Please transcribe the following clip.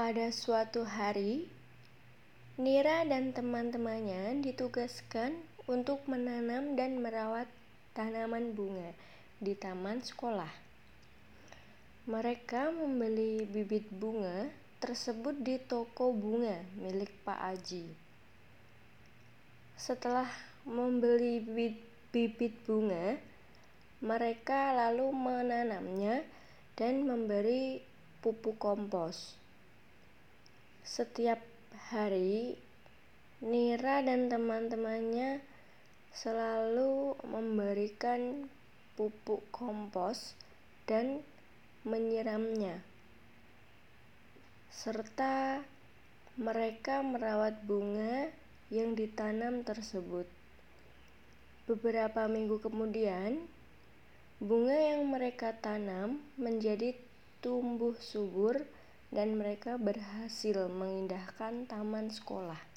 Pada suatu hari, Nira dan teman-temannya ditugaskan untuk menanam dan merawat tanaman bunga di taman sekolah. Mereka membeli bibit bunga tersebut di toko bunga milik Pak Aji. Setelah membeli bibit bunga, mereka lalu menanamnya dan memberi pupuk kompos. Setiap hari, Nira dan teman-temannya selalu memberikan pupuk kompos dan menyiramnya, serta mereka merawat bunga yang ditanam tersebut. Beberapa minggu kemudian, bunga yang mereka tanam menjadi tumbuh subur dan mereka berhasil mengindahkan taman sekolah.